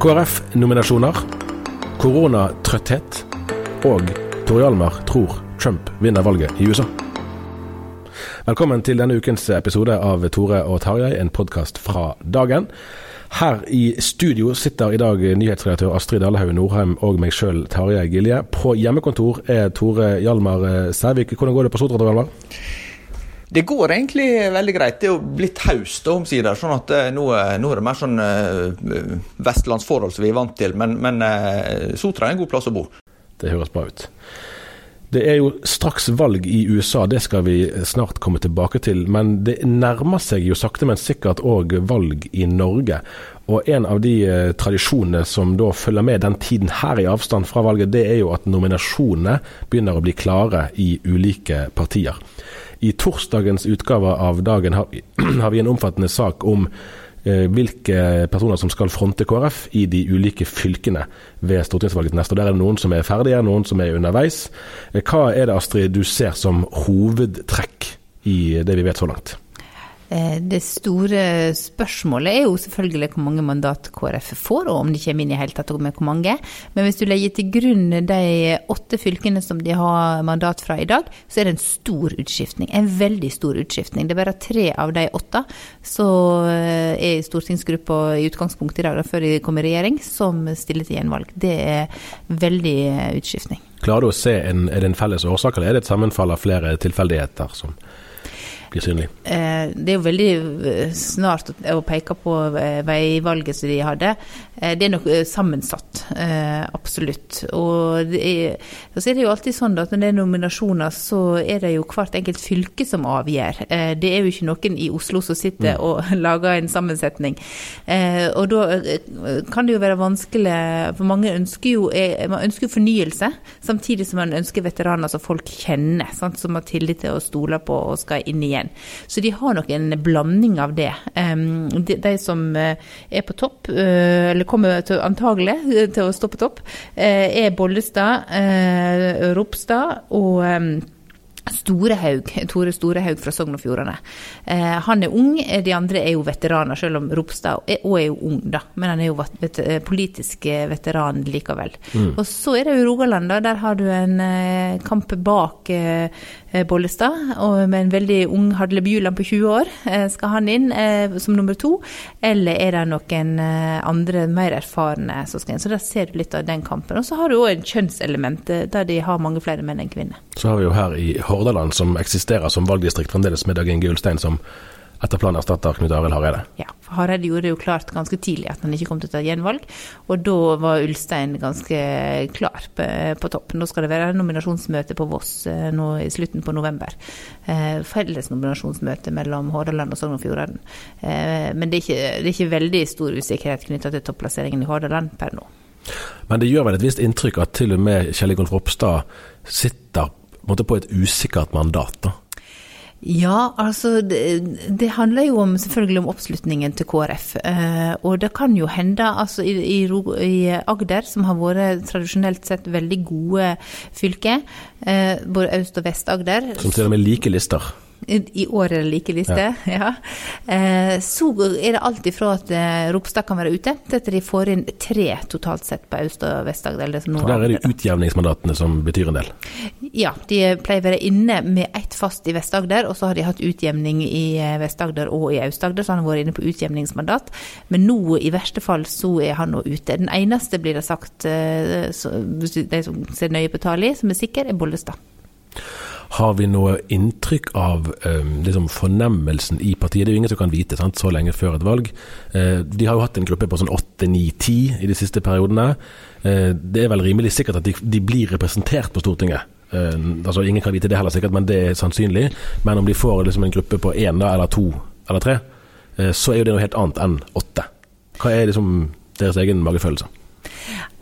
KrF-nominasjoner, koronatrøtthet og Tor Hjalmar tror Trump vinner valget i USA. Velkommen til denne ukens episode av Tore og Tarjei, en podkast fra dagen. Her i studio sitter i dag nyhetsredaktør Astrid Dalehaug Norheim og meg sjøl, Tarjei Gilje. På hjemmekontor er Tore Hjalmar Sævik. Hvordan går det på Sotra, Hjalmar? Det går egentlig veldig greit. Det er jo blitt haust omsider, sånn at nå, nå, er det mer sånn uh, vestlandsforhold som vi er vant til. Men, men Sotra er en god plass å bo. Det høres bra ut. Det er jo straks valg i USA, det skal vi snart komme tilbake til. Men det nærmer seg jo sakte, men sikkert òg valg i Norge. Og en av de eh, tradisjonene som da følger med den tiden her i avstand fra valget, det er jo at nominasjonene begynner å bli klare i ulike partier. I torsdagens utgave av Dagen har vi, har vi en omfattende sak om hvilke personer som skal fronte KrF i de ulike fylkene ved stortingsvalget neste. Og Der er det noen som er ferdige, noen som er underveis. Eh, hva er det Astrid du ser som hovedtrekk i det vi vet så langt? Eh, det store spørsmålet er jo selvfølgelig hvor mange mandat KrF får, og om de kommer inn i hele tatt, med hvor mange. Men hvis du legger til grunn de åtte fylkene som de har mandat fra i dag, så er det en stor utskiftning. En veldig stor utskiftning. Det er bare tre av de åtte som eh, er i stortingsgruppa i utgangspunktet i dag, før de kommer i regjering, som stiller til gjenvalg. Det er veldig eh, utskiftning. Klarer du å se en, er det en felles årsak, eller er det et sammenfall av flere tilfeldigheter? som blir synlig? Eh, det er jo veldig eh, snart å peke på eh, veivalget som de hadde. Det er nok sammensatt, absolutt. Og er, så er det jo alltid sånn at når det er nominasjoner, så er det jo hvert enkelt fylke som avgjør. Det er jo ikke noen i Oslo som sitter mm. og lager en sammensetning. Og da kan det jo være vanskelig, for mange ønsker jo man ønsker fornyelse, samtidig som man ønsker veteraner som folk kjenner, sant? som har tillit til å stole på og skal inn igjen igjen. Så de har nok en blanding av det. De, de som eh, er på topp, eh, eller kommer til, antagelig eh, til å stå på topp, er Bollestad, Ropstad og Storehaug, Tore Storehaug fra Sogn og Fjordane. Eh, han er ung, de andre er jo veteraner, selv om Ropstad er, er jo ung, da. Men han er jo vet, politisk veteran likevel. Mm. Og så er det jo Rogaland, da. Der har du en eh, kamp bak Eh, Bollestad, og med en veldig ung Hadle Bjuland på 20 år. Eh, skal han inn eh, som nummer to, eller er det noen andre mer erfarne som skal inn? Så da ser du litt av den kampen. Og så har du òg en kjønnselement, der de har mange flere menn enn kvinner. Så har vi jo her i Hordaland, som eksisterer som valgdistrikt fremdeles, med Dag Inge Ulstein som etter planen erstatter Knut Arild Hareide? Ja, for Hareide gjorde det jo klart ganske tidlig at han ikke kom til å ta gjenvalg. Og da var Ulstein ganske klar på, på toppen. Nå skal det være nominasjonsmøte på Voss eh, nå i slutten på november. Eh, felles nominasjonsmøte mellom Hordaland og Sogn og Fjordane. Eh, men det er, ikke, det er ikke veldig stor usikkerhet knytta til topplasseringen i Hordaland per nå. Men det gjør vel et visst inntrykk at til og med Kjell Ingolf Ropstad sitter på, på et usikkert mandat? da? Ja, altså det, det, handler jo om, selvfølgelig om oppslutningen til KrF. Eh, og det kan jo hende, altså i, i, i, Agder, som har vært tradisjonelt sett veldig gode fylker, eh, både Øst- og Vest-Agder Som til og med like lister? I år er det like liste, ja. ja. Eh, så er det alt ifra at eh, Ropstad kan være ute, til at de får inn tre totalt sett på Aust- og Vest-Agder. Der er det utjevningsmandatene som betyr en del? Ja, de pleier å være inne med ett fast i Vest-Agder, og så har de hatt utjevning i eh, Vest-Agder og i Aust-Agder, så han har vært inne på utjevningsmandat. Men nå, i verste fall, så er han nå ute. Den eneste, blir det sagt, de som ser nøye på tallene, som er sikker, er Bollestad. Har vi noe inntrykk av um, liksom fornemmelsen i partiet? Det er jo ingen som kan vite sant, så lenge før et valg. Uh, de har jo hatt en gruppe på sånn 8-9-10 i de siste periodene. Uh, det er vel rimelig sikkert at de, de blir representert på Stortinget. Altså Ingen kan vite det heller sikkert, men det er sannsynlig. Men om de får liksom en gruppe på én eller to eller tre, så er jo det noe helt annet enn åtte. Hva er liksom deres egen magefølelse?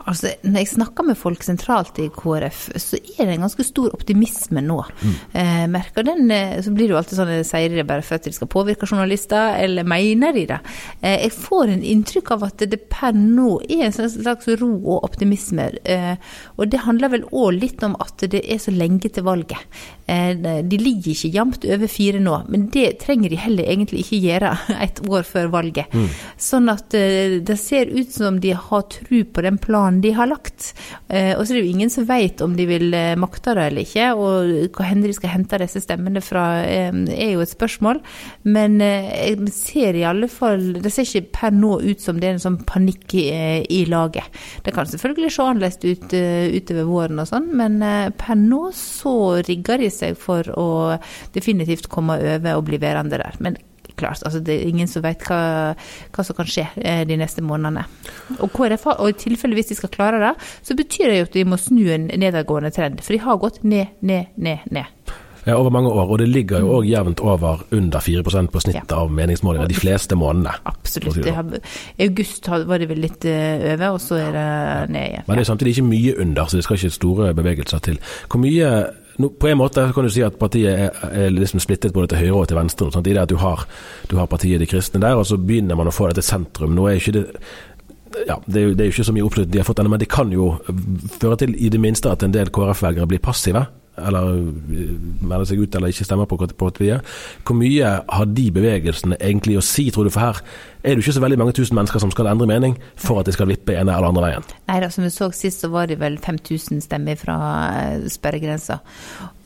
Altså, når jeg snakker med folk sentralt i KrF, så er det en ganske stor optimisme nå. Mm. Eh, merker den, eh, Så blir det jo alltid sånn sier de bare for at de skal påvirke journalister, eller mener de det? Eh, jeg får en inntrykk av at det per nå er en slags ro og optimisme. Eh, og det handler vel òg litt om at det er så lenge til valget. Eh, de ligger ikke jevnt over fire nå, men det trenger de heller egentlig ikke gjøre et år før valget. Mm. Sånn at eh, det ser ut som de har tro på den planen de har lagt. Eh, og så er det jo ingen som vet om de vil eh, makte det eller ikke, og hender de skal hente disse stemmene fra, eh, er jo et spørsmål. Men jeg ser i alle fall Det ser ikke per nå ut som det er en sånn panikk i, i laget. Det kan selvfølgelig se annerledes ut utover våren og sånn, men per nå så rigger de seg for å definitivt komme over og bli værende der. Men klart. Altså, det er ingen som vet hva, hva som kan skje eh, de neste månedene. Og, KrF, og i tilfelle hvis de skal klare det, så betyr det jo at de må snu en nedadgående trend. For de har gått ned, ned, ned, ned. Ja, over mange år, og det ligger jo òg jevnt over under 4% på snittet ja. av meningsmålinger de fleste månedene. Absolutt. I sånn. august var det vel litt uh, over, og så er det ned igjen. Men det er samtidig ikke mye under, så det skal ikke store bevegelser til. Hvor mye no, på en måte kan du si at partiet er, er liksom splittet både til høyre og til venstre. Sant? I det at du har, du har partiet De kristne der, og så begynner man å få det til sentrum. Nå er ikke det ja, det er, jo, det er jo ikke så mye oppslutning de har fått ennå, men det kan jo føre til i det minste at en del KrF-velgere blir passive eller eh, melder seg ut eller ikke stemmer på partiet. Hvor mye har de bevegelsene egentlig å si, tror du? For her er det ikke så veldig mange tusen mennesker som skal endre mening for at de skal vippe ene eller andre veien. Nei da, som vi så sist, så var det vel 5000 stemmer fra eh, sperregrensa.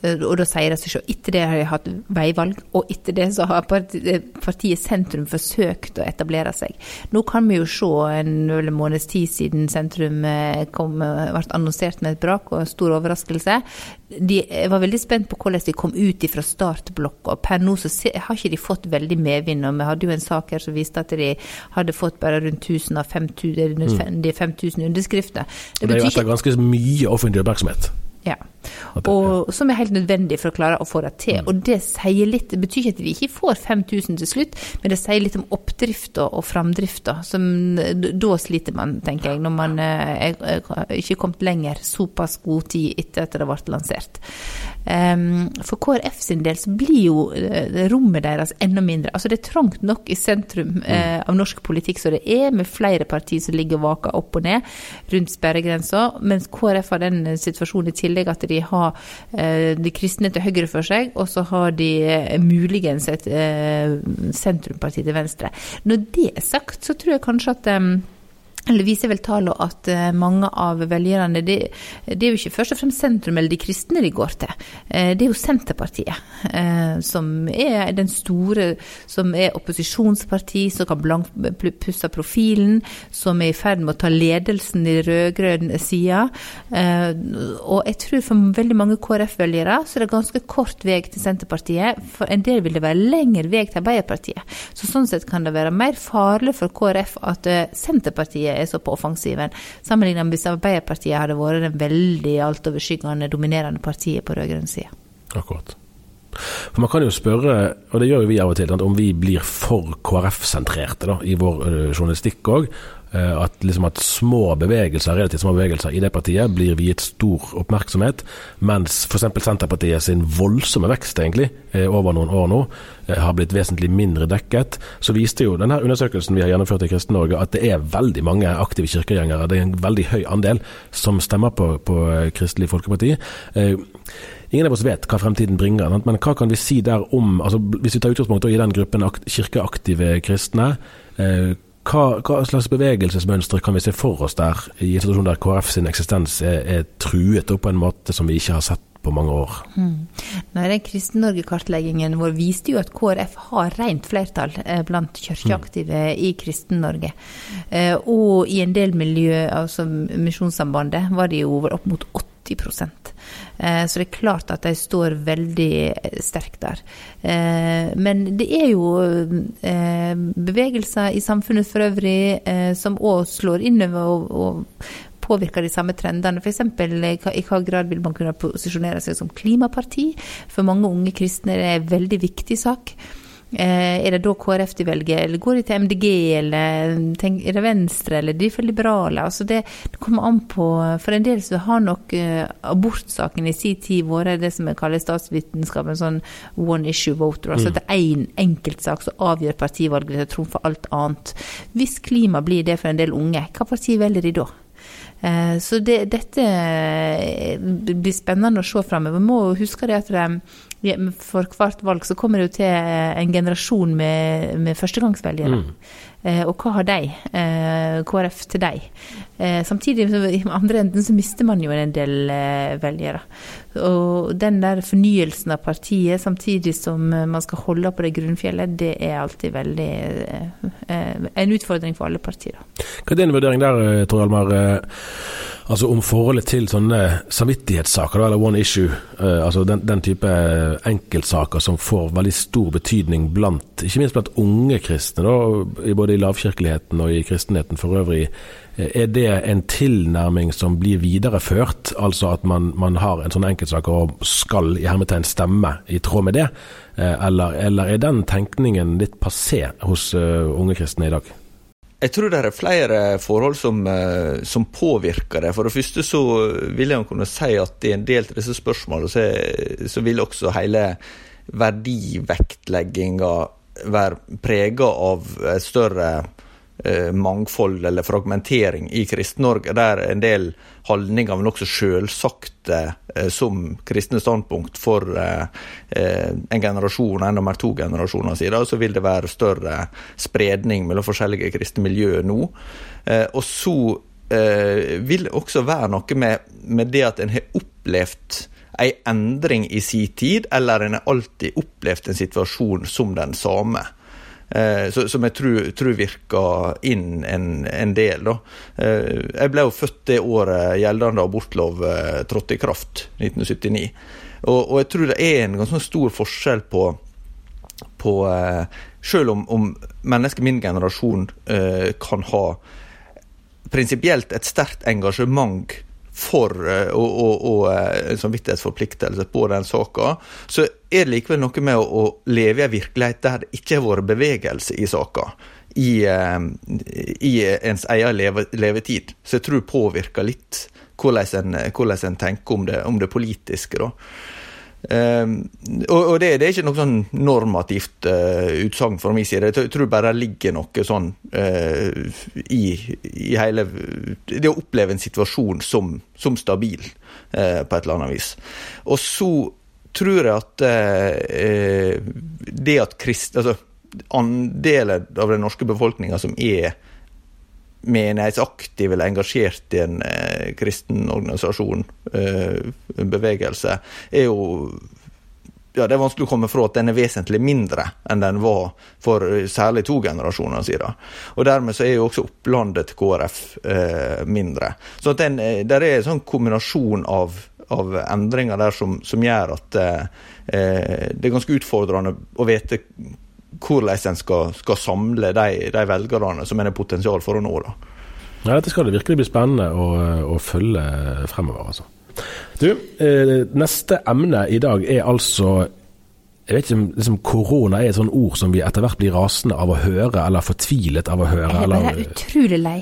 Eh, og da sier det seg selv, etter det har de hatt veivalg, og etter det så har partiet Sentrum forsøkt å etablere seg. Nå kan vi jo se en måneds tid siden Sentrum kom, ble annonsert med et brak og en stor overraskelse. De var veldig spent på hvordan de kom ut fra startblokka. Per nå så har ikke de fått veldig medvind. og Vi hadde jo en sak her som viste at de hadde fått bare rundt 1000 av 5000, mm. 5000 underskrifter. Det, det er jo etter ganske mye offentlig oppmerksomhet. Ja, og som er helt nødvendig for å klare å få det til. Mm. Og det sier litt, det betyr ikke at vi ikke får 5000 til slutt, men det sier litt om oppdrifta og framdrifta. Da sliter man, tenker jeg, når man er, er, ikke kommet lenger såpass god tid etter at det ble lansert. Um, for KrF sin del så blir jo uh, rommet deres enda mindre. Altså Det er trangt nok i sentrum uh, av norsk politikk som det er, med flere partier som ligger og vaker opp og ned rundt sperregrensa, mens KrF har den situasjonen i tillegg at de har ha de kristne til høyre for seg, og så har de muligens et sentrumparti til venstre. Når det er sagt, så tror jeg kanskje at eller viser vel tallene at eh, mange av velgerne det, det, er jo ikke først og fremst sentrum eller de kristne de går til. Eh, det er jo Senterpartiet eh, som er den store, som er opposisjonsparti, som kan blankpusse profilen, som er i ferd med å ta ledelsen i rød-grønn side. Og jeg tror for veldig mange KrF-velgere så er det ganske kort vei til Senterpartiet. For en del vil det være lengre vei til Arbeiderpartiet. Så sånn sett kan det være mer farlig for KrF at Senterpartiet er så på offensiven, sammenlignet med hvis Arbeiderpartiet hadde vært den veldig altoverskyggende, dominerende partiet på rød-grønn side. Akkurat. For Man kan jo spørre, og det gjør jo vi av og til, om vi blir for KrF-sentrerte i vår journalistikk òg. Eh, at, liksom at små bevegelser, relativt små bevegelser i det partiet blir viet stor oppmerksomhet, mens f.eks. Senterpartiet sin voldsomme vekst egentlig eh, over noen år nå eh, har blitt vesentlig mindre dekket. Så viste jo denne undersøkelsen vi har gjennomført i Kristen-Norge at det er veldig mange aktive kirkegjengere. Det er en veldig høy andel som stemmer på, på Kristelig Folkeparti. Ingen av oss vet hva fremtiden bringer, men hva kan vi si der om altså Hvis vi tar utgangspunkt i den gruppen kirkeaktive kristne, hva, hva, slags bevegelsesmønstre kan vi se for oss der, i en situasjon der KrF sin eksistens er, er truet på en måte som vi ikke har sett på mange år? Hmm. Nei, den Kristen-Norge-kartleggingen vår viste jo at KrF har rent flertall eh, blant kirkeaktive hmm. i Kristen-Norge. Eh, og i en del miljø, altså Misjonssambandet, var det jo opp mot 80 Eh, så det er klart at de står veldig eh, sterkt der. Eh, men det er jo bevegelser i samfunnet for øvrig som òg slår innover og påvirker de samme trendene. F.eks. i hva grad vil man kunne posisjonere seg som klimaparti? For mange unge kristne er det en veldig viktig sak. Eh, er det da KrF de velger, eller går de til MDG, eller er det Venstre, eller de for liberale? Altså det, det, kommer an på For en del så har nok uh, abortsaken i sin tid vært det som vi kaller statsvitenskapen sånn one issue voter. Altså mm. det er én en enkeltsak som avgjør partivalget til trumfer alt annet. Hvis klima blir det for en del unge, hva parti velger de da? Eh, så det, dette blir spennende å se framover. Vi må huske det at det, for hvert valg så kommer det jo til en generasjon med, med førstegangsvelgere. Mm. Eh, og hva har de? Eh, KrF til deg? Eh, samtidig, i andre enden så mister man jo en del eh, velgere. Og den der fornyelsen av partiet, samtidig som man skal holde på det grunnfjellet, det er alltid veldig eh, en utfordring for alle partier. Hva er din vurdering der, Tor Hjalmar? Altså om forholdet til sånne samvittighetssaker, eller one issue, uh, altså den, den, type enkeltsaker som får veldig stor betydning blant, ikke minst blant unge kristne, både i lavkirkeligheten og i kristenheten for øvrig. Eh, er det en tilnærming som blir videreført, altså at man, man har en sånn enkeltsak og skal i hermetegn stemme i tråd med det, uh, eller, eller, er den tenkningen litt passé hos unge kristne i dag? Jeg tror det er flere forhold som, eh, som, påvirker det. For det første så vil jeg kunne si at i en del av disse spørsmålene så, så vil også hele verdivektlegginga være prega av større mangfold eller fragmentering i Kristen-Norge, der en del holdninger, men også selvsagte eh, som kristne standpunkt for eh, en generasjon, en nummer to generasjoner siden, så vil det være større spredning mellom forskjellige kristne miljøer nå. Og så vil det også være noe med, med det at en har opplevd en endring i sin tid, eller en har alltid opplevd en situasjon som den samme. Eh, som jeg tror, tror virker inn en, en del. Da. Eh, jeg ble jo født det året gjeldende abortlov eh, trådte i kraft, 1979. Og, og, jeg tror det er en ganske stor forskjell på, på Selv om, om mennesker min generasjon kan ha prinsipielt et sterkt engasjement for og, og, og en samvittighetsforpliktelse på den saka, så er det likevel noe med å, å leve i en virkelighet der det ikke har vært bevegelse i saka. I, eh, i ens egen leve, levetid. Så jeg tror påvirker litt hvordan en, hvordan en tenker om det, om det politiske. da. Um, og, det, det, er ikke noe sånn normativt uh, utsagn fra min side. Jeg tror bare det ligger noe sånn uh, i, i, hele Det å oppleve en situasjon som, som stabil, uh, på et eller annet vis. Og så tror jeg at det at krist, altså, andelen av den norske befolkninga som er menighetsaktiv eller engasjert i en eh, kristen organisasjon, eh, en bevegelse, er jo ja, Det er vanskelig å komme fra at den er vesentlig mindre enn den var for eh, særlig to generasjoner siden. Og Dermed så er jo også opplandet til KrF eh, mindre. Så den, eh, der er en sånn kombinasjon av, av endringer der som, som gjør at eh, det er ganske utfordrende å vite hvordan en skal, skal, samle de, de velgerne som en har potensial for å nå. Da. Ja, Dette skal det virkelig bli spennende å, å følge fremover. altså. Du, eh, neste emne i dag er altså jeg vet ikke om liksom, Korona er et sånt ord som vi etter hvert blir rasende av å høre, eller fortvilet av å høre. Jeg er bare utrolig lei.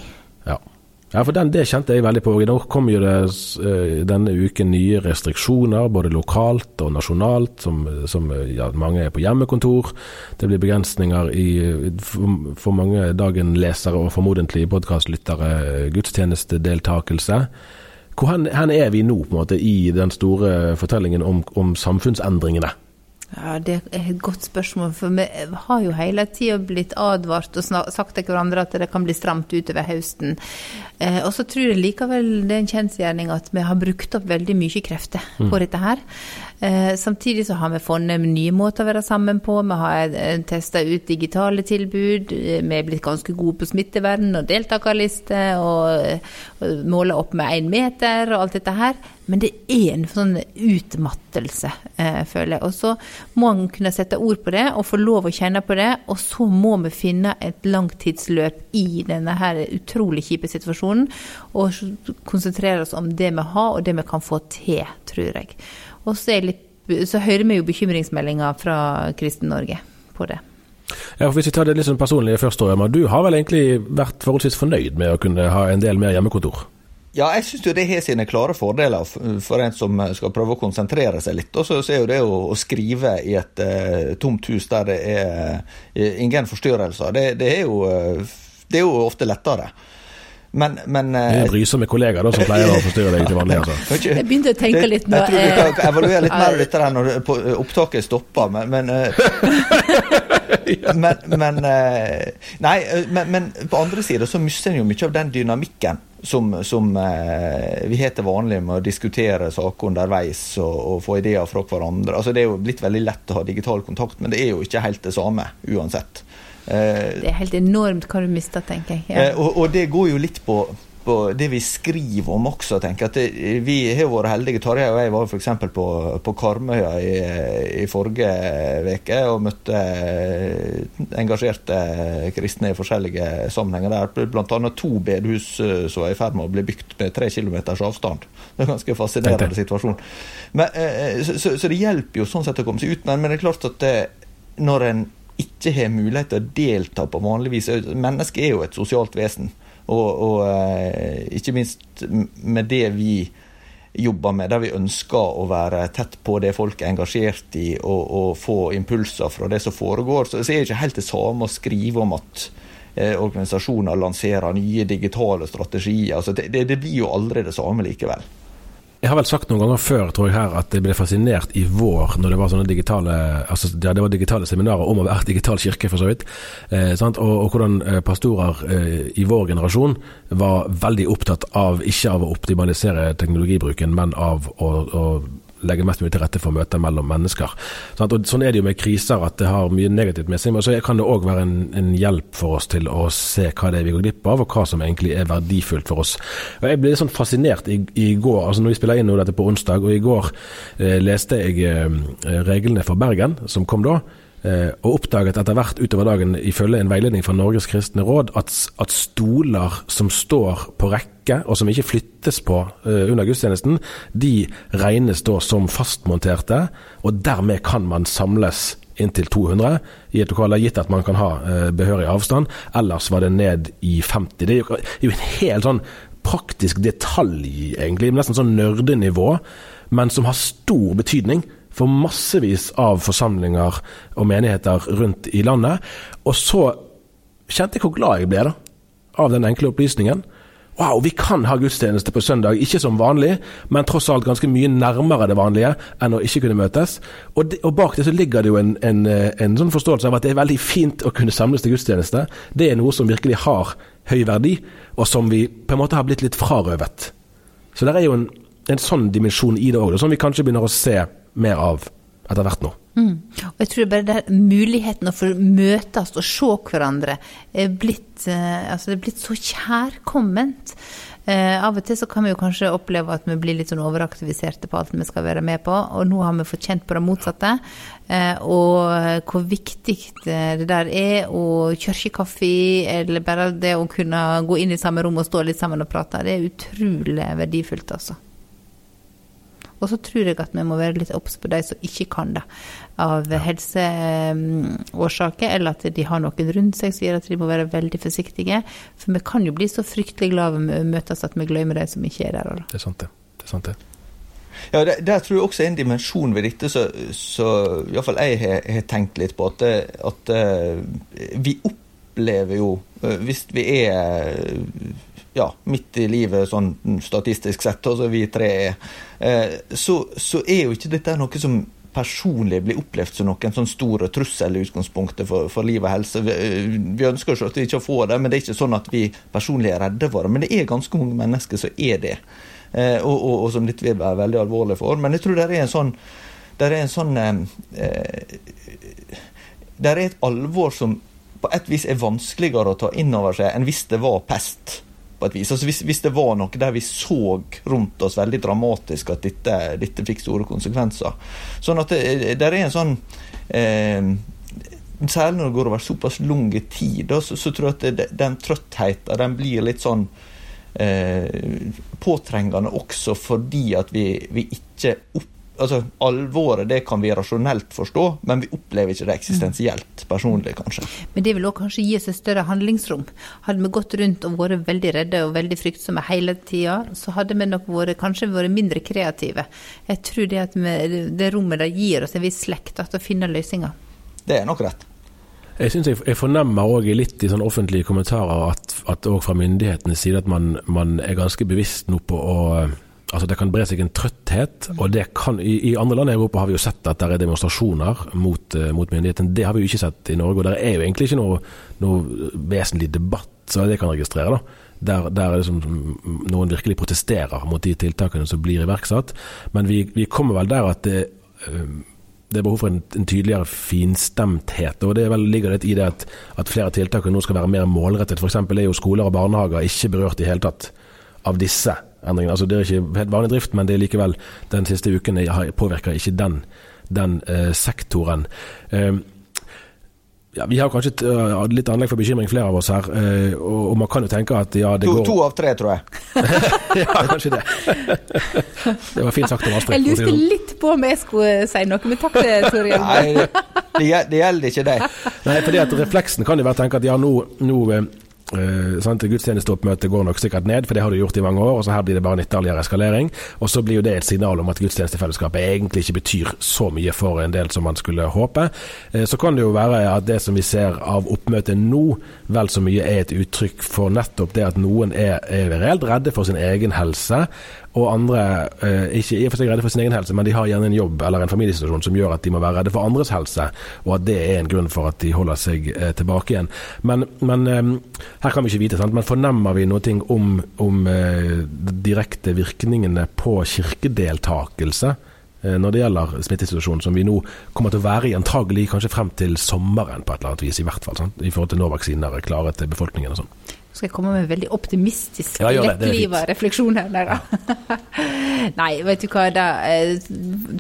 Ja, for den, Det kjente jeg veldig på. Nå kom jo det uh, denne uken nye restriksjoner, både lokalt og nasjonalt, som, som ja, mange er på hjemmekontor. Det blir begrensninger i, for, for mange dagen-lesere og formodentlig podkastlyttere gudstjenestedeltakelse. Hvor hen, hen, er vi nå på en måte i den store fortellingen om, om samfunnsendringene? Ja, Det er et godt spørsmål. For vi har jo hele tida blitt advart og sagt til hverandre at det kan bli stramt utover høsten. Eh, og så tror jeg likevel det er en kjensgjerning at vi har brukt opp veldig mye krefter på mm. dette her. Eh, samtidig så har vi funnet nye måter å være sammen på. Vi har eh, testa ut digitale tilbud. Eh, vi er blitt ganske gode på smittevern og deltakerliste og, og måler opp med én meter og alt dette her. Men det er en sånn utmattelse, eh, føler jeg. Og så må man kunne sette ord på det og få lov å kjenne på det. Og så må vi finne et langtidsløp i denne her utrolig kjipe situasjonen. Og konsentrere oss om det vi har, og det vi kan få til, tror jeg. Og så, litt, så hører vi jo bekymringsmeldinger fra Kristen Norge på det. Ja, for Hvis vi tar det litt sånn personlig først, du har vel egentlig vært forholdsvis fornøyd med å kunne ha en del mer hjemmekontor? Ja, jeg syns det har sine klare fordeler for en som skal prøve å konsentrere seg litt. Og så er jo det å, skrive i et uh, tomt hus der det er uh, ingen forstyrrelser, det, det, er jo, det, er jo, ofte lettere. Men, men Det er brysomme kollegaer da, som pleier å forstyrre deg til vanlig. Altså. Jeg begynte å tenke litt nå. Jeg tror du kan evaluere litt mer av dette når opptaket stopper, men, men men, men, nei, men, men, på andre sida så mister en jo mye av den dynamikken som, som eh, vi har til vanlig med å diskutere saker underveis og, og, få ideer fra hverandre. Altså, det er jo blitt veldig lett å ha digital kontakt, men det er jo ikke helt det samme uansett. Eh, det er helt enormt hva du mister, tenker jeg. Ja. Eh, og, og, det går jo litt på på det vi skriver om også. tenker at det, Vi har vært heldige. Tarjei og jeg var f.eks. på, på Karmøya i, i forrige uke og møtte engasjerte kristne i forskjellige sammenhenger der. Bl.a. to bedehus eh, som var i ferd med å bli bygd med tre kilometers avstand. Det er en ganske fascinerende situasjon. Men, så, så, så, det hjelper jo sånn sett å komme seg ut. Men, men det er klart at det, når en ikke har mulighet til å delta på vanlig vis Mennesket er jo et sosialt vesen. Og, og eh, ikke minst med det vi jobber med, der vi ønsker å være tett på det folk er engasjert i, og, og få impulser fra det som foregår, så, så er det ikke helt det samme å skrive om at eh, organisasjoner lanserer nye digitale strategier. Altså det, det, det blir jo aldri det samme likevel. Jeg har vel sagt noen ganger før tror jeg her, at jeg ble fascinert i vår når det var sånne digitale altså ja, det var digitale seminarer om å være digital kirke, for så vidt. Eh, og, og, hvordan eh, pastorer eh, i vår generasjon var veldig opptatt av ikke av å optimalisere teknologibruken, men av å, å legge mest mulig til rette for møter mellom mennesker. Sånn er det jo med kriser, at det har mye negativt med seg. Men så kan det òg være en, en, hjelp for oss til å se hva det er vi går glipp av, og hva som egentlig er verdifullt for oss. Og Jeg ble litt sånn fascinert i, i går, altså når vi spiller inn nå dette på onsdag, og i går eh, leste jeg eh, reglene for Bergen, som kom da. Eh, og oppdaget etter hvert utover dagen ifølge en veiledning fra Norges kristne råd at, at stoler som står på rekke og som ikke flyttes på uh, under gudstjenesten, de regnes da som fastmonterte, og dermed kan man samles inntil 200 i et lokale, gitt at man kan ha uh, behørig avstand. Ellers var det ned i 50. Det er jo, en helt sånn praktisk detalj, egentlig, nesten sånn nerdenivå, men som har stor betydning for massevis av forsamlinger og menigheter rundt i landet. Og så kjente jeg hvor glad jeg ble da, av den enkle opplysningen. Wow, vi kan ha gudstjeneste på søndag, ikke som vanlig, men tross alt ganske mye nærmere det vanlige enn å ikke kunne møtes. Og, de, og bak det så ligger det jo en, en, en, sånn forståelse av at det er veldig fint å kunne samles til gudstjeneste. Det er noe som virkelig har høy verdi, og som vi på en måte har blitt litt frarøvet. Så det er jo en, en sånn dimensjon i det òg, som vi kanskje begynner å se mer av etter hvert nå. Mm. Og jeg tror bare det er muligheten å få møtes og se hverandre er blitt, eh, altså det er blitt så kjærkomment. Eh, av og til så kan vi jo kanskje oppleve at vi blir litt sånn overaktiviserte på alt vi skal være med på, og nå har vi fått kjent på det motsatte. Eh, og hvor viktig det der er, og kirkekaffe, eller bare det å kunne gå inn i samme rom og stå litt sammen og prate, det er utrolig verdifullt, altså. Og så tror jeg at vi må være litt obs på de som ikke kan det av helseårsaker, eller at de har noen rundt seg som gjør at de må være veldig forsiktige. For vi kan jo bli så fryktelig glad ved å møtes at vi glemmer de som ikke er der. Det er sant, det. det, er sant det. Ja, der, der, tror jeg også en dimensjon ved dette så, så iallfall jeg har, har, tenkt litt på. At, at vi opplever jo, hvis vi er ja, midt i livet sånn statistisk sett, altså vi tre er, så, så er jo ikke dette noe som personlig blir opplevd som noen sånn stor trussel i utgangspunktet for, for liv og helse. Vi, vi ønsker jo ikke å få det, men det er ikke sånn at vi personlig er redde for det. Men det er ganske mange mennesker som er det, eh, og, og, og, som dette vil være veldig alvorlig for. Men jeg tror det er en sånn, det er en sånn eh, Det er et alvor som på et vis er vanskeligere å ta inn over seg enn hvis det var pest på et vis. Altså hvis, hvis, det var noe der vi så rundt oss veldig dramatisk at dette, dette fikk store konsekvenser. Sånn at det, det er en sånn eh, Særlig når det går over såpass lang tid, da, så, så, tror jeg at det, den trøttheten den blir litt sånn eh, påtrengende også fordi at vi, vi ikke opp altså, Alvoret det kan vi rasjonelt forstå, men vi opplever ikke det eksistensielt personlig, kanskje. Men det vil òg kanskje gi oss et større handlingsrom. Hadde vi gått rundt og vært veldig redde og veldig fryktsomme hele tida, så hadde vi nok vært, kanskje vært mindre kreative. Jeg tror det at vi, det rommet det gir oss en viss slekt til å finne løsninger. Det er nok rett. Jeg synes jeg, jeg fornemmer òg litt i sånne offentlige kommentarer at, at fra myndighetenes side at man, man er ganske bevisst nå på å Altså Det kan bre seg en trøtthet. og det kan, i, i, andre land i Europa har vi jo sett at det er demonstrasjoner mot, uh, mot myndighetene. Det har vi jo ikke sett i Norge. og Det er jo egentlig ikke noe, noe vesentlig debatt, så det kan registrere. da. Der, der liksom, noen virkelig protesterer mot de tiltakene som blir iverksatt. Men vi, vi kommer vel der at det, uh, det er behov for en, en, tydeligere finstemthet. og Det vel, ligger litt i det at, at flere tiltak nå skal være mer målrettet. F.eks. er jo skoler og barnehager ikke berørt i hele tatt av disse endringene. Altså, det er ikke helt vanlig drift, men det er likevel den siste uken påvirker ikke den, den eh, sektoren. Eh, ja, Vi har kanskje uh, litt anlegg for bekymring, flere av oss her. Uh, og, og, man kan jo tenke at ja, det to, går To av tre, tror jeg. ja, kanskje det. det var fint sagt av Astrid. Jeg lurte sånn. litt på om jeg skulle si noe, men takk, til Toril. Nei, det, det, gjelder ikke deg. Nei, fordi at refleksen kan jo være å tenke at ja, nå, nå Uh? Gudstjenesteoppmøtet går nok sikkert ned, for det har det gjort i mange år. og så Her blir det bare en ytterligere eskalering. Og så blir jo det et signal om at gudstjenestefellesskapet egentlig ikke betyr så mye for en del som man skulle håpe. Uh, så kan det jo være at det som vi ser av oppmøtet nå, vel så mye er et uttrykk for nettopp det at noen er, er reelt redde for sin egen helse og andre eh, ikke i og for seg redde for sin egen helse, men de har gjerne en jobb eller en familiesituasjon som gjør at de må være redde for andres helse, og at det er en grunn for at de holder seg eh, tilbake igjen. Men, men eh, her kan vi ikke vite, sant? men fornemmer vi noe om, om eh, direkte virkningene på kirkedeltakelse? Eh, når det gjelder smittesituasjonen som vi nå kommer til å være i, antagelig kanskje frem til sommeren på et eller annet vis, i hvert fall. Sant? I forhold til når vaksiner er klare til befolkningen og sånn skal jeg komme med en veldig optimistisk, ja, lettliva refleksjon her. Der, Nei, vet du hva, det uh,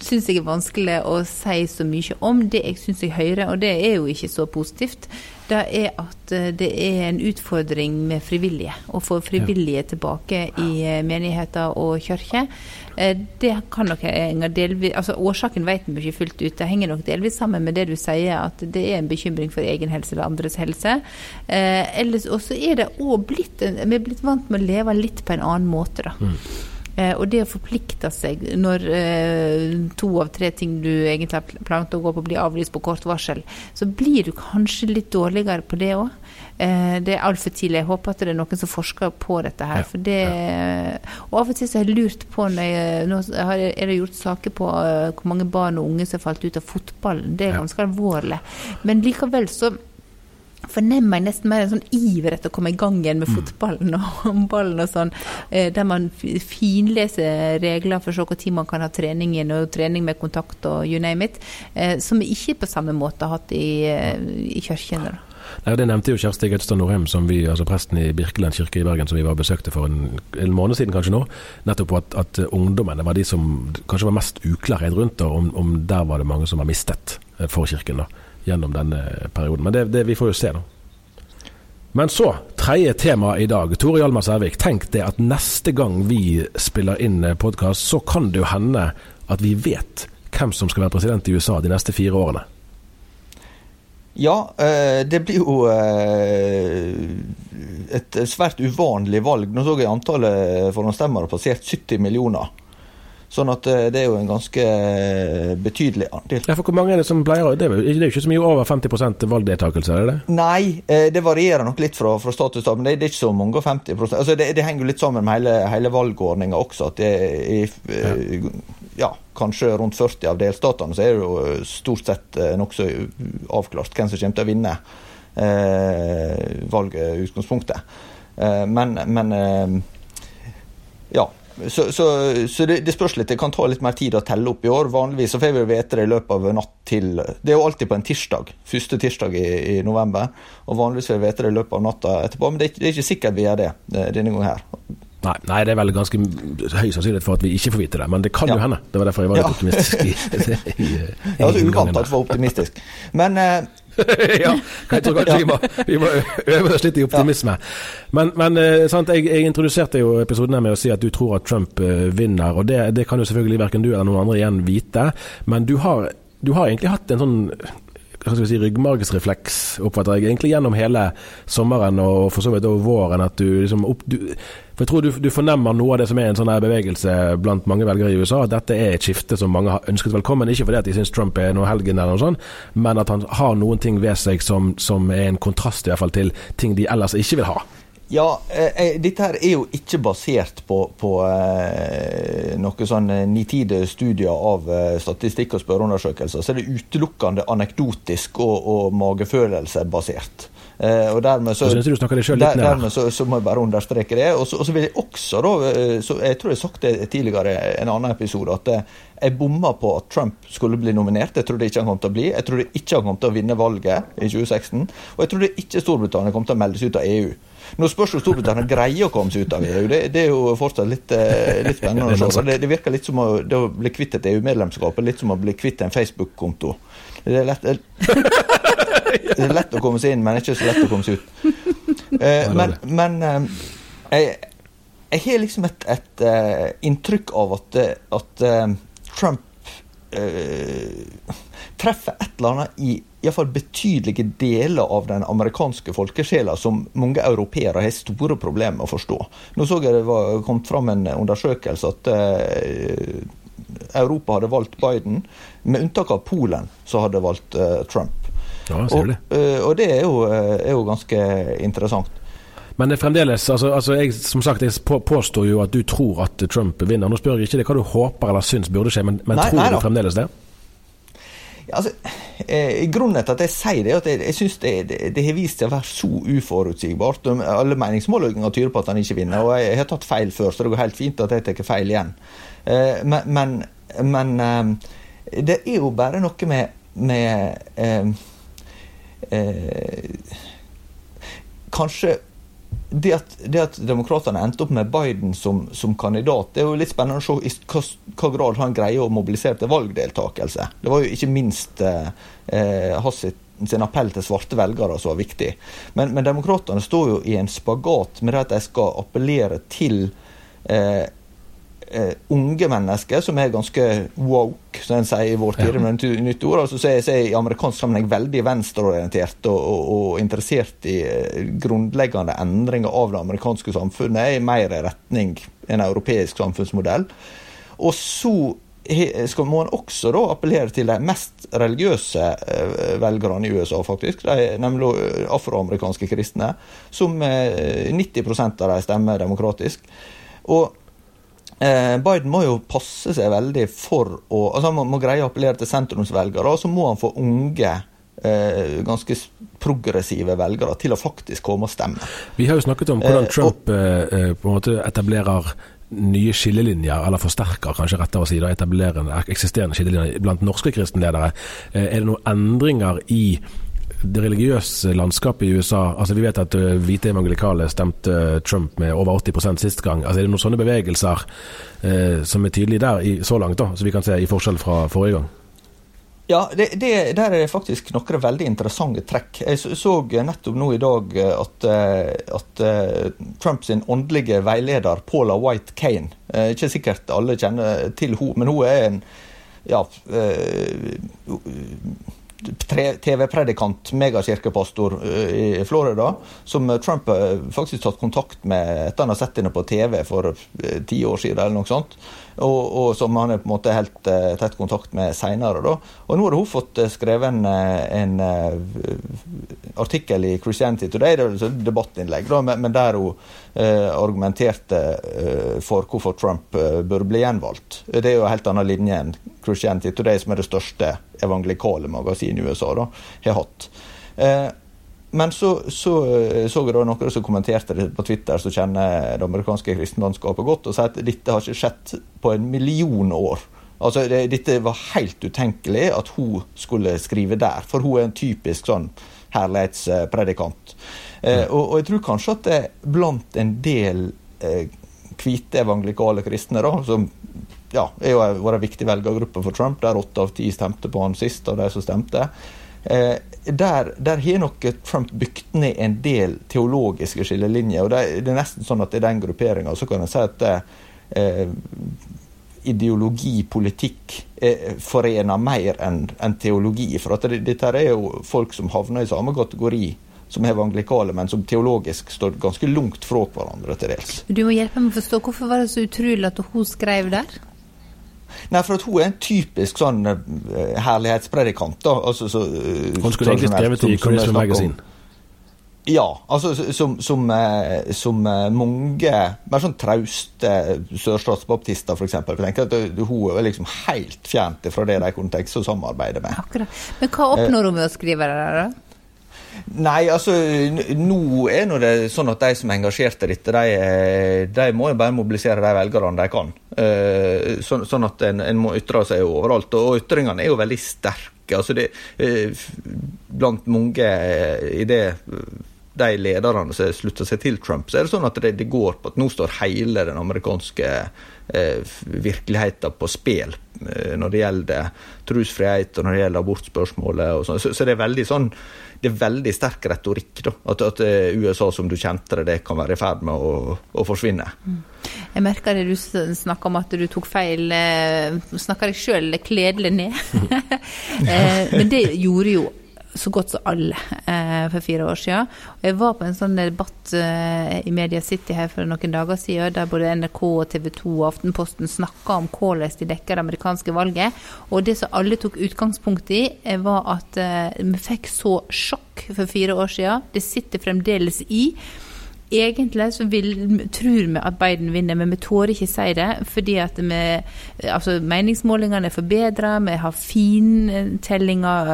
syns jeg er vanskelig å si så mye om. Det jeg syns jeg hører, og det er jo ikke så positivt, det er at uh, det er en utfordring med frivillige. Å få frivillige tilbake i uh, menigheter og kirker. Eh, det kan nok delvis altså Årsaken vet vi ikke fullt ut. Det henger nok delvis sammen med det du sier, at det er en bekymring for egen helse eller andres helse. Eh, ellers også er det også blitt Vi er blitt vant med å leve litt på en annen måte, da. Mm. Eh, og det å forplikte seg når eh, to av tre ting du egentlig har planlagt å gå på, blir avlyst på kort varsel, så blir du kanskje litt dårligere på det òg. Eh, det er altfor tidlig. Jeg håper at det er noen som forsker på dette her. For det, og av og til så har jeg lurt på jeg, Nå er det gjort saker på hvor mange barn og unge som har falt ut av fotballen. Det er ganske alvorlig. Men likevel så fornemmer jeg nesten mer en sånn iver etter å komme i gang igjen med mm. fotballen og håndballen og sånn, eh, der man finleser regler for å se når man kan ha trening igjen, og trening med kontakt og you name it, eh, som vi ikke på samme måte har hatt i, eh, i kirkene. Nei, Det nevnte jo Kjersti Gautstad Norheim, som vi, altså presten i Birkeland kirke i Bergen, som vi var besøkte for en, en måned siden kanskje nå. Nettopp på at, at ungdommene var de som kanskje var mest uklarhet rundt, og om, om der var det mange som var mistet for kirken. da gjennom denne perioden. Men det, det, vi får jo se, da. Men så, tredje tema i dag. Tore Hjalmar Sævik, tenk det at neste gang vi spiller inn podkast, så kan det jo hende at vi vet hvem som skal være president i USA de neste fire årene? Ja, eh, det blir jo eh, et svært uvanlig valg. Nå så jeg antallet forhåndsstemmere passert 70 millioner. Sånn at eh, det er jo en ganske betydelig andel. Ja, for Hvor mange er det som pleier Det er jo ikke så mye over 50 valgdeltakelse, er det? Nei, det varierer nok litt fra, fra stat til stat, men det, er ikke så mange 50% altså det, det henger jo litt sammen med hele, hele valgordninga også. at det er, ja. ja kanskje rundt 40 av delstatene, så er det jo eh, stort sett eh, nokså avklart hvem som kommer til å vinne eh, valget i utgangspunktet. Eh, men, men eh, ja. Så, så, så det, det, spørs litt. Det kan ta litt mer tid å telle opp i år. Vanligvis så får vi vite det i løpet av natt til Det er jo alltid på en tirsdag. Første tirsdag i, i november. Og vanligvis får vi vite det i løpet av natta etterpå. Men det det er ikke sikkert vi gjør det denne gangen her. Nei, nei, det er vel ganske høy sannsynlighet for at vi ikke får vite det, men det kan ja. jo hende. Det var derfor jeg var litt ja. optimistisk. i, i, i Det var så uvant at du var optimistisk. Men uh, ja, jeg tror kanskje vi, må, vi må øve oss litt i optimisme. Men, men uh, sant, jeg, jeg, introduserte jo episoden her med å si at du tror at Trump uh, vinner, og det, det, kan jo selvfølgelig verken du eller noen andre igjen vite. Men du har, du har egentlig hatt en sånn hva skal vi si, ryggmargsrefleks, oppfatter jeg, egentlig gjennom hele sommeren og for så vidt over våren. at du liksom opp, du, for Jeg tror du, du, fornemmer noe av det som er en sånn bevegelse blant mange velgere i USA. At dette er et skifte som mange har ønsket velkommen. Ikke fordi at de syns Trump er noe helgen, eller noe sånt, men at han har noen ting ved seg som, som er en kontrast i hvert fall til ting de ellers ikke vil ha. Ja, eh, eh, dette her er jo ikke basert på, på eh, noen sånn eh, nitide studier av eh, statistikk og spørreundersøkelser. Så er det utelukkende anekdotisk og, og magefølelsebasert. Eh, og dermed så, du du litt der, dermed så, så, må jeg bare understreke det. Og så, og så vil jeg også, da, så jeg tror jeg har sagt det tidligere i en annen episode, at jeg bomma på at Trump skulle bli nominert. Jeg trodde ikke han kom til å bli. Jeg trodde ikke han kom til å vinne valget i 2016. Og jeg trodde ikke Storbritannia kom til å melde seg ut av EU. Nå spørs jo Storbritannia greier å komme seg ut av EU. Det, det er jo fortsatt litt, eh, litt spennende å se. Det, det, virker litt som å, å bli kvitt et EU-medlemskap litt som å bli kvitt en Facebook-konto. Det er lett det er lett å komme seg inn, men ikke så lett å komme seg ut. Eh, men, men eh, jeg, jeg, har liksom et, et uh, inntrykk av at, at uh, Trump uh, treffer et eller annet i iallfall betydelige deler av den amerikanske folkesjela som mange europeere har store problemer med å forstå. Nå så jeg det var kommet fram en undersøkelse at eh, Europa hadde valgt Biden, med unntak av Polen, så hadde valgt eh, Trump. Ja, ser og, uh, og det er jo, er jo, ganske interessant. Men det er fremdeles altså, altså jeg, Som sagt, jeg påstår jo at du tror at Trump vinner. Nå spør jeg ikke det hva du håper eller syns burde skje, men, men nei, tror nei, du fremdeles det? Altså, eh, grunnen til at jeg sier det, er at jeg, jeg syns det, det, det, har vist seg å være så uforutsigbart. Alle meningsmålinger tyder på at han ikke vinner, og jeg har tatt feil før, så det går helt fint at jeg tar feil igjen. Eh, men, men, men eh, det er jo bare noe med, med eh, eh, Kanskje det at, det at demokratene endte opp med Biden som, som, kandidat, det er jo litt spennende å se i hva, grad han greier å mobilisere til valgdeltakelse. Det var jo ikke minst eh, eh hans sin appell til svarte velgere som var viktig. Men, men demokratene står jo i en spagat med det at de skal appellere til eh, uh, unge mennesker som er ganske woke, som en sier i vår tid. Ja. nytt ord, altså, så, er, så er i amerikansk sammenheng veldig venstreorientert og, og, og, interessert i uh, grunnleggende endringer av det amerikanske samfunnet, i mer retning en europeisk samfunnsmodell. Og så skal må en også da appellere til de mest religiøse uh, velgerne i USA, faktisk. De, nemlig afroamerikanske kristne, som 90% av de stemmer demokratisk. Og Eh, Biden må jo passe seg veldig for å altså Han må, må greie å appellere til sentrumsvelgere, og så må han få unge eh, ganske progressive velgere til å faktisk komme og stemme. Vi har jo snakket om hvordan eh, Trump eh, på en måte etablerer nye skillelinjer, eller forsterker kanskje rettere å si, da, eksisterende skillelinjer blant norske kristenledere. Eh, er det noen endringer i det religiøse landskapet i USA altså Vi vet at uh, hvite evangelikale stemte uh, Trump med over 80% sist gang. altså Er det noen sånne bevegelser eh, som er tydelige der i, så langt, da, så vi kan se i forskjell fra forrige gang? Ja, det, det, der er faktisk noen veldig interessante trekk. Jeg så nettopp nå i dag eh, at, eh, at Trumps åndelige veileder Paula White Kane Ikke sikkert alle kjenner til henne, men hun er en ja, TV-predikant, megakirkepastor i Florida, som Trump har faktisk tatt kontakt med etter han har sett henne på TV for ti år siden. eller noe sånt og, og, som han er på en måte helt uh, tett kontakt med seinere. Og nå har hun fått uh, skrevet en, eh, en artikkel i Christianity Today, det er et debattinnlegg, da, men, der hun argumenterte for hvorfor Trump burde bli gjenvalgt. Det er jo en helt annen linje enn Christianity Today, som er det største evangelikale magasinet i USA, da, har hatt. Men så, så, så jeg da noen som kommenterte det på Twitter, som kjenner det amerikanske kristenlandskapet godt, og sier at dette har ikke skjedd på en million år. Altså, det, Dette var helt utenkelig at hun skulle skrive der, for hun er en typisk sånn herlighetspredikant. Eh, og, og, jeg tror kanskje at det blant en del eh, hvite evangelikale kristne, da, som ja, er jo vært en viktig velgergruppe for Trump, der åtte av ti stemte på han sist av de som stemte, Eh, der, der har nok Trump bygd ned en del teologiske skillelinjer. og Det, er nesten sånn at i den grupperinga så kan en si at eh, ideologi, politikk, eh, forener mer enn en teologi. For at det, dette er jo folk som havner i samme kategori som evangelikale, men som teologisk står ganske langt fra hverandre til dels. Du må hjelpe meg å forstå, Hvorfor var det så utrolig at hun skrev der? Nei, for at hun er en typisk sånn uh, herlighetspredikant. da. Altså, så, uh, hun skulle egentlig skrevet i Charisma Magazine. Ja, altså som, som, eh, som mange mer sånn trauste sørstatsbaptister, f.eks. Tenker at hun er liksom helt fjernt fra det de kunne tenke seg å samarbeide med. Akkurat. Men hva oppnår hun med å skrive det der, da? Nei, altså nå er nå det sånn at de som er engasjert i dette, de, eh, de må jo bare mobilisere de velgerne de kan. Uh, så, sånn at en, en, må ytre seg overalt. Og ytringene er jo veldig sterke. altså det, uh, Blant mange i det de lederne som slutter seg til Trump, så er det sånn at det, det går på at nå står hele den amerikanske eh, virkeligheten på spill eh, når det gjelder trosfrihet og når det gjelder abortspørsmålet. sånn. Så, så, det er veldig sånn det er veldig sterk retorikk. da, At, at eh, USA som du kjente det, det kan være i ferd med å, å forsvinne. Mm. Jeg merker det du snakka om at du tok feil. Snakka snakker deg sjøl kledelig ned. Eh, men det gjorde jo så godt som alle eh, for fire år siden. Og jeg var på en sånn debatt eh, i Media City her for noen dager siden, der både NRK, TV 2 og Aftenposten snakka om hvordan de dekker det amerikanske valget. Og det som alle tok utgangspunkt i, eh, var at vi fikk så sjokk for fire år siden. Det sitter fremdeles i. Egentlig så vil, tror vi at Biden vinner, men vi tårer ikke si det. Fordi at vi, altså meningsmålingene er forbedra, vi har fintellinger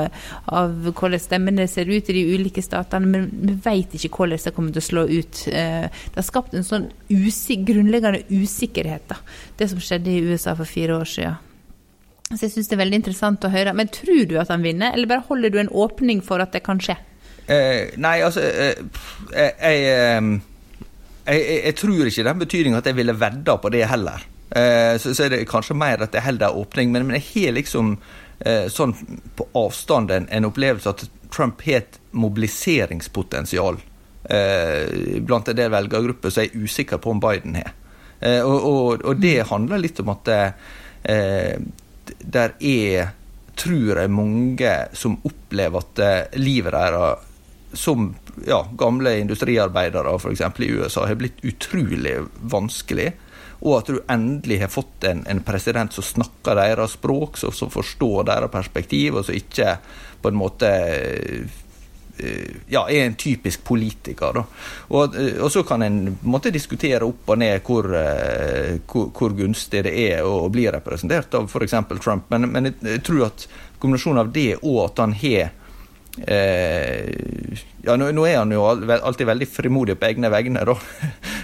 av hvordan stemmene ser ut i de ulike statene, men vi vet ikke hvordan det kommer til å slå ut. Eh, det har skapt en sånn usik grunnleggende usikkerhet, da, det som skjedde i USA for fire år siden. Så jeg syns det er veldig interessant å høre. Men tror du at han vinner, eller bare holder du en åpning for at det kan skje? Eh, nei, altså eh, jeg, jeg, jeg, jeg, tror ikke den betydningen at jeg ville vedda på det heller. Eh, så, så, er det kanskje mer at jeg holder en åpning, men, men, jeg har liksom eh, sånn på avstand en, opplevelse at Trump har et mobiliseringspotensial eh, blant en del velgergrupper som jeg er usikker på om Biden har. Eh, og, og, og, det handler litt om at der er tror jeg mange som opplever at livet deres som ja, gamle industriarbeidere f.eks. i USA har blitt utrolig vanskelig. Og at du endelig har fått en, en president som snakker deres språk, som, som, forstår deres perspektiv, og som ikke på en måte eh, ja, er en typisk politiker. Og, eh, og, så kan en måtte diskutere opp og ned hvor, eh, hvor, hvor gunstig det er å bli representert av f.eks. Trump, men, men jeg tror at kombinasjonen av det og at han har Eh, ja, nå, nå, er han jo alltid veldig frimodig på egne vegne, da.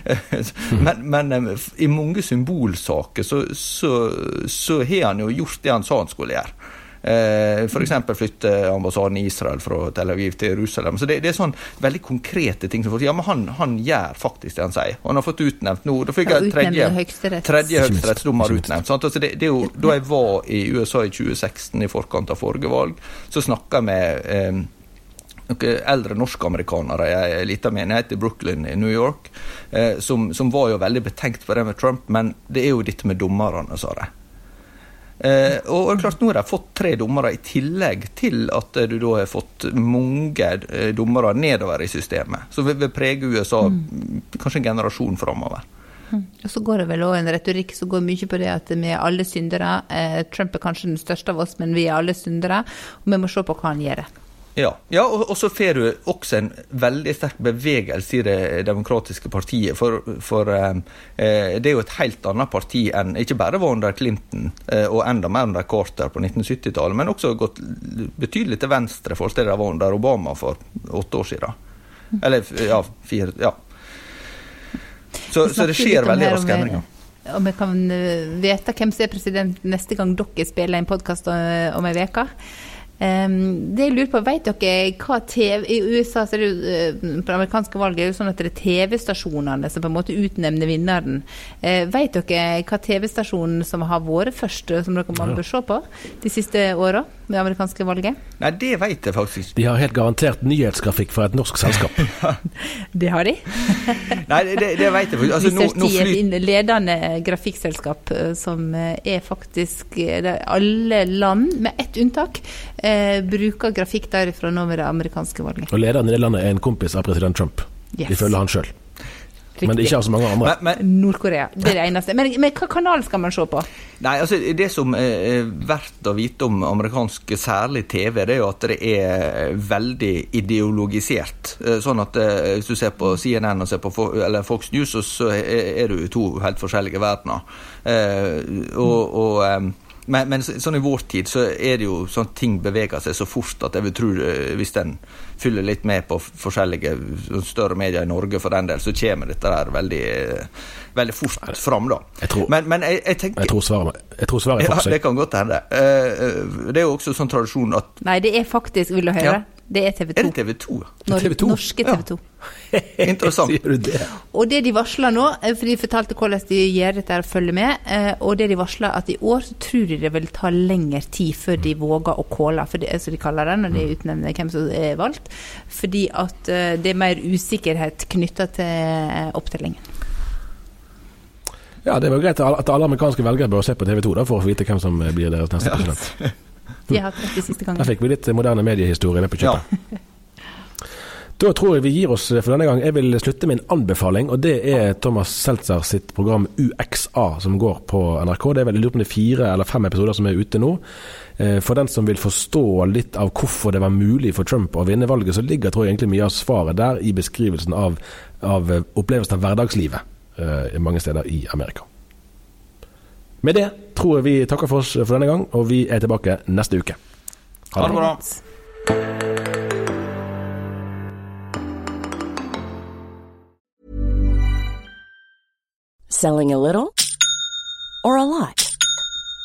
men, men, eh, i mange symbolsaker så, så, så har han jo gjort det han sa han skulle gjøre. Eh, F.eks. flytte ambassaden i Israel fra Tel Aviv til Jerusalem. Så det, det er sånn veldig konkrete ting som folk sier. Ja, men han, han gjør faktisk det han sier. Og han har fått utnevnt nå Da fikk jeg tredje, tredje høyesterettsdommer utnevnt. Sant? Altså det, det er jo, da jeg var i USA i 2016, i forkant av forrige valg, så snakka jeg med eh, noen eldre norskamerikanere i ei lita menighet i Brooklyn i New York, eh, som, som var jo veldig betenkt på det med Trump, men det er jo dette med dommerne, sa de. Eh, og det er klart Nå har de fått tre dommere, i tillegg til at eh, du da har fått mange eh, dommere nedover i systemet. Så vil, vil prege USA kanskje en generasjon framover. Og så går det vel òg en retorikk som går mye på det at vi er alle syndere. Eh, Trump er kanskje den største av oss, men vi er alle syndere. Og vi må se på hva han gjør. Ja, ja og, og så får du også en veldig sterk bevegelse i det demokratiske partiet. For, for eh, eh, det er jo et helt annet parti enn ikke bare var under Clinton eh, og enda mer under Carter på 1970-tallet, men også gått betydelig til venstre for det de var under Obama for åtte år siden. Eller ja, fire ja. Så, så det skjer veldig raske endringer. Om vi kan eh, vite hvem som er president neste gang dere spiller en podkast om ei uke. Um, det jeg lurer på, vet dere hva TV I USA så er det jo, eh, på det amerikanske valget er det jo sånn at det er TV-stasjonene som på en måte utnevner vinneren. Uh, vet dere hva TV-stasjonen som har vært først, eh, som dere man bør se på de siste åra med det amerikanske valget? Nei, det vet jeg faktisk ikke. De har helt garantert nyhetsgrafikk fra et norsk selskap. Det har de. Nei, det, det vet jeg faktisk. Altså, nå, nå et ledende grafikkselskap som er faktisk Alle land, med ett unntak, eh, bruker grafikk derifra nå med det amerikanske valget. Og lederen i det landet er en kompis av president Trump. Yes. Ifølge han sjøl. Men det er ikke så mange andre. men, men, Nord-Korea. Det er det eneste. Men, men hva kanal skal man se på? Nei, altså Det som er verdt å vite om amerikansk særlig TV, det er jo at det er veldig ideologisert. Eh, Sånn at eh, hvis du ser på CNN og ser på Fox News, så- er det du i to helt forskjellige verdener. Eh, og, og men, men så- sånn i vår tid så er det jo sånn ting beveger seg så fort at jeg vil tro eh, hvis en fyller litt med på forskjellige større medier i Norge for den del, så kommer dette der veldig, eh, veldig fort fram, da. Jeg tror- men, men jeg, jeg tenker Jeg tror svaret, jeg tror svaret er ja, det kan godt hende. Eh, Det er jo også sånn tradisjon at Nei, det er faktisk, vil du høre, Ja. Det er TV Er 2. det TV 2? Nor TV 2? Norske TV 2. Interessant. Sier du det? Og det de varsler nå, eh, for de fortalte hvordan de gjør dette og følger med, eh, og det de varsler at i år så tror de det vil ta lengre tid før de våger å calle, for det er som de kaller det når de utnevner hvem som er valgt, fordi at eh, det er mer usikkerhet knytta til opptellingen. Ja, det er vel greit at alle amerikanske velgere bør se på TV 2 da, for å få vite hvem som blir deres neste president. De har hatt rett siste Der gangene. fikk vi litt moderne mediehistorie med på Ja. Da tror jeg vi gir oss for denne gang. Jeg vil slutte med en anbefaling, og det er Thomas Seltzer sitt program UXA, som går på NRK. Det er vel lurer på om det er fire eller fem episoder som er ute nå. Eh, For den som vil forstå litt av hvorfor det var mulig for Trump å vinne valget, så ligger tror jeg egentlig mye av svaret der i beskrivelsen av, av opplevelsen av hverdagslivet eh, mange steder i Amerika. Med det tror jeg vi takker for oss for denne gang, og vi er tilbake neste uke. Ha det bra. Selling a little or a lot?